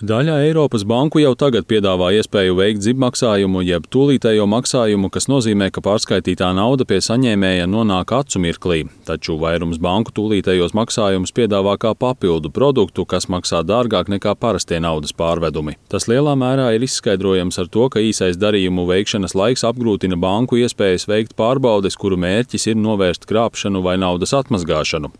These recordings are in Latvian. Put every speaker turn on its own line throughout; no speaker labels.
Daļa Eiropas banku jau tagad piedāvā iespēju veikt zibmaksājumu, jeb tūlītējo maksājumu, kas nozīmē, ka pārskaitītā nauda pie saņēmēja nonāk acu mirklī. Taču vairums banku tūlītējos maksājumus piedāvā kā papildu produktu, kas maksā dārgāk nekā parastie naudas pārvedumi. Tas lielā mērā ir izskaidrojams ar to, ka īsais darījumu veikšanas laiks apgrūtina banku iespējas veikt pārbaudes, kuru mērķis ir novērst krāpšanu vai naudas atmazgāšanu.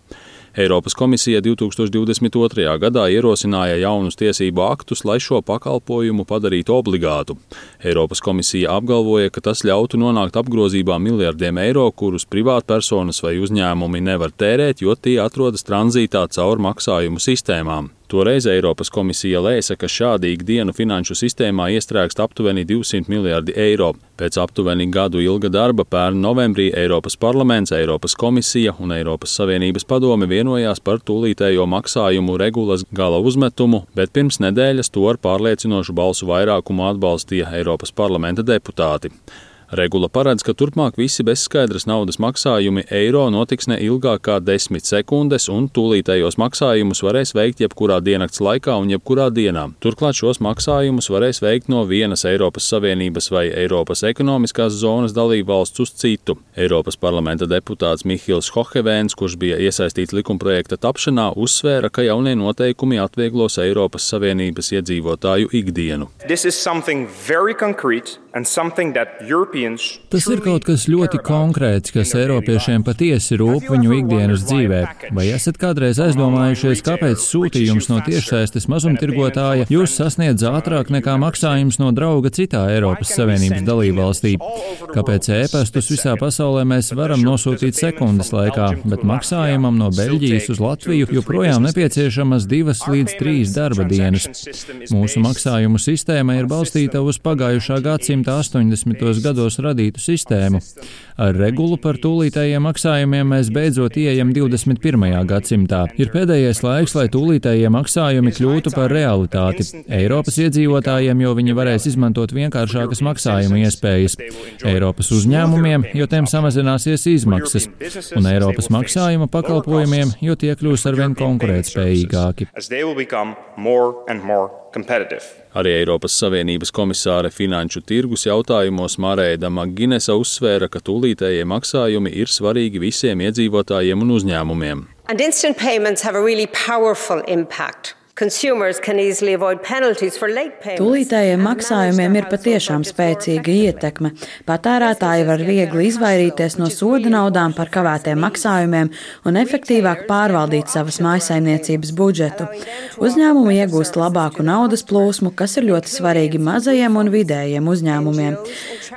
Eiropas komisija 2022. gadā ierosināja jaunus tiesību aktus, lai šo pakalpojumu padarītu obligātu. Eiropas komisija apgalvoja, ka tas ļautu nonākt apgrozībā miljardiem eiro, kurus privātpersonas vai uzņēmumi nevar tērēt, jo tie atrodas tranzītā caur maksājumu sistēmām. Toreiz Eiropas komisija lēsa, ka šādi ikdienu finanšu sistēmā iestrēgst aptuveni 200 miljardi eiro. Pēc aptuveni gadu ilga darba pērn novembrī Eiropas parlaments, Eiropas komisija un Eiropas Savienības padome vienojās par tūlītējo maksājumu regulas gala uzmetumu, bet pirms nedēļas to ar pārliecinošu balsu vairākumu atbalstīja Eiropas parlamenta deputāti. Regula paredz, ka turpmāk visi bezskaidras naudas maksājumi eiro notiks ne ilgāk kā 10 sekundes, un tūlītējos maksājumus varēs veikt jebkurā diennakts laikā un jebkurā dienā. Turklāt šos maksājumus varēs veikt no vienas Eiropas Savienības vai Eiropas ekonomiskās zonas dalību valsts uz citu. Eiropas parlamenta deputāts Mihils Hohevēns, kurš bija iesaistīts likumprojekta tapšanā, uzsvēra, ka jaunie noteikumi atvieglos Eiropas Savienības iedzīvotāju ikdienu.
Tas ir kaut kas ļoti konkrēts, kas Eiropiešiem patiesi rūp viņu ikdienas dzīvē. Vai esat kādreiz aizdomājušies, kāpēc sūtījums no tiešsaistes mazumtirgotāja jūs sasniedz ātrāk nekā maksājums no drauga citā Eiropas Savienības dalībvalstī? Kāpēc ēpastus visā pasaulē mēs varam nosūtīt sekundes laikā, bet maksājumam no Beļģijas uz Latviju joprojām nepieciešamas divas līdz trīs darba dienas? Mūsu maksājumu sistēma ir balstīta uz pagājušā gadsimta 80. gados radītu sistēmu. Ar regulu par tūlītējiem maksājumiem mēs beidzot ieejam 21. gadsimtā. Ir pēdējais laiks, lai tūlītējie maksājumi kļūtu par realitāti Eiropas iedzīvotājiem, jo viņi varēs izmantot vienkāršākas maksājuma iespējas. Eiropas uzņēmumiem, jo tiem samazināsies izmaksas, un Eiropas maksājuma pakalpojumiem, jo tie kļūs arvien konkurētspējīgāki.
Arī Eiropas Savienības komisāre finanšu tirgus jautājumos Marēda Maginesa uzsvēra, ka tūlītējie maksājumi ir svarīgi visiem iedzīvotājiem un uzņēmumiem. And instant payments have a really powerful
impact Tūlītējiem maksājumiem ir patiešām spēcīga ietekme. Patērētāji var viegli izvairīties no soda naudām par kavētiem maksājumiem un efektīvāk pārvaldīt savas mājasaimniecības budžetu. Uzņēmumi iegūst labāku naudas plūsmu, kas ir ļoti svarīgi mazajiem un vidējiem uzņēmumiem.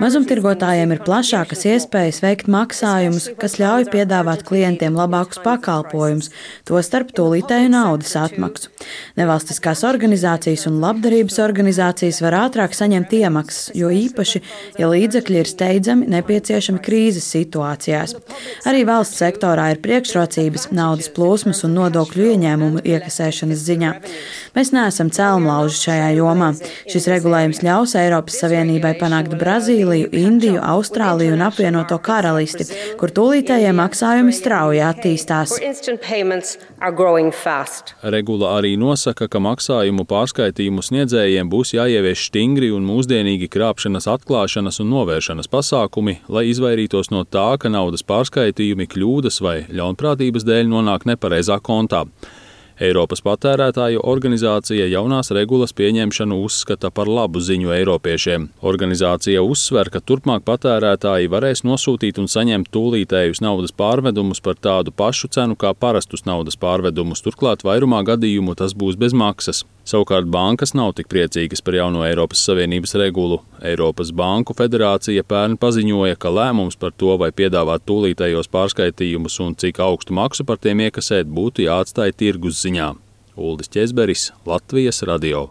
Mazumtirgotājiem ir plašākas iespējas veikt maksājumus, kas ļauj piedāvāt klientiem labākus pakalpojumus, tostarp tūlītēju naudas atmaksu. Nevalstiskās organizācijas un labdarības organizācijas var ātrāk saņemt iemaksas, jo īpaši, ja līdzekļi ir steidzami nepieciešami krīzes situācijās. Arī valsts sektorā ir priekšrocības naudas plūsmas un nodokļu ieņēmumu iekasēšanas ziņā. Mēs neesam cēlumlauži šajā jomā. Šis regulējums ļaus Eiropas Savienībai panākt Brazīliju, Indiju, Austrāliju un apvienoto karalisti, kur tūlītējie maksājumi strauji attīstās.
Regula arī nosaka, nosaka, ka maksājumu pārskaitījumu sniedzējiem būs jāievieš stingri un mūsdienīgi krāpšanas atklāšanas un novēršanas pasākumi, lai izvairītos no tā, ka naudas pārskaitījumi kļūdas vai ļaunprātības dēļ nonāk nepareizā kontā. Eiropas patērētāju organizācija jaunās regulas pieņemšanu uzskata par labu ziņu Eiropiešiem. Organizācija uzsver, ka turpmāk patērētāji varēs nosūtīt un saņemt tūlītējus naudas pārvedumus par tādu pašu cenu kā parastus naudas pārvedumus, turklāt vairumā gadījumu tas būs bez maksas. Savukārt bankas nav tik priecīgas par jauno Eiropas Savienības regulu. Eiropas Banku federācija pērn paziņoja, ka lēmums par to, vai piedāvāt tūlītējos pārskaitījumus un cik augstu maksu par tiem iekasēt, būtu jāatstāj tirgus ziņā. Uldis Česberis, Latvijas radio.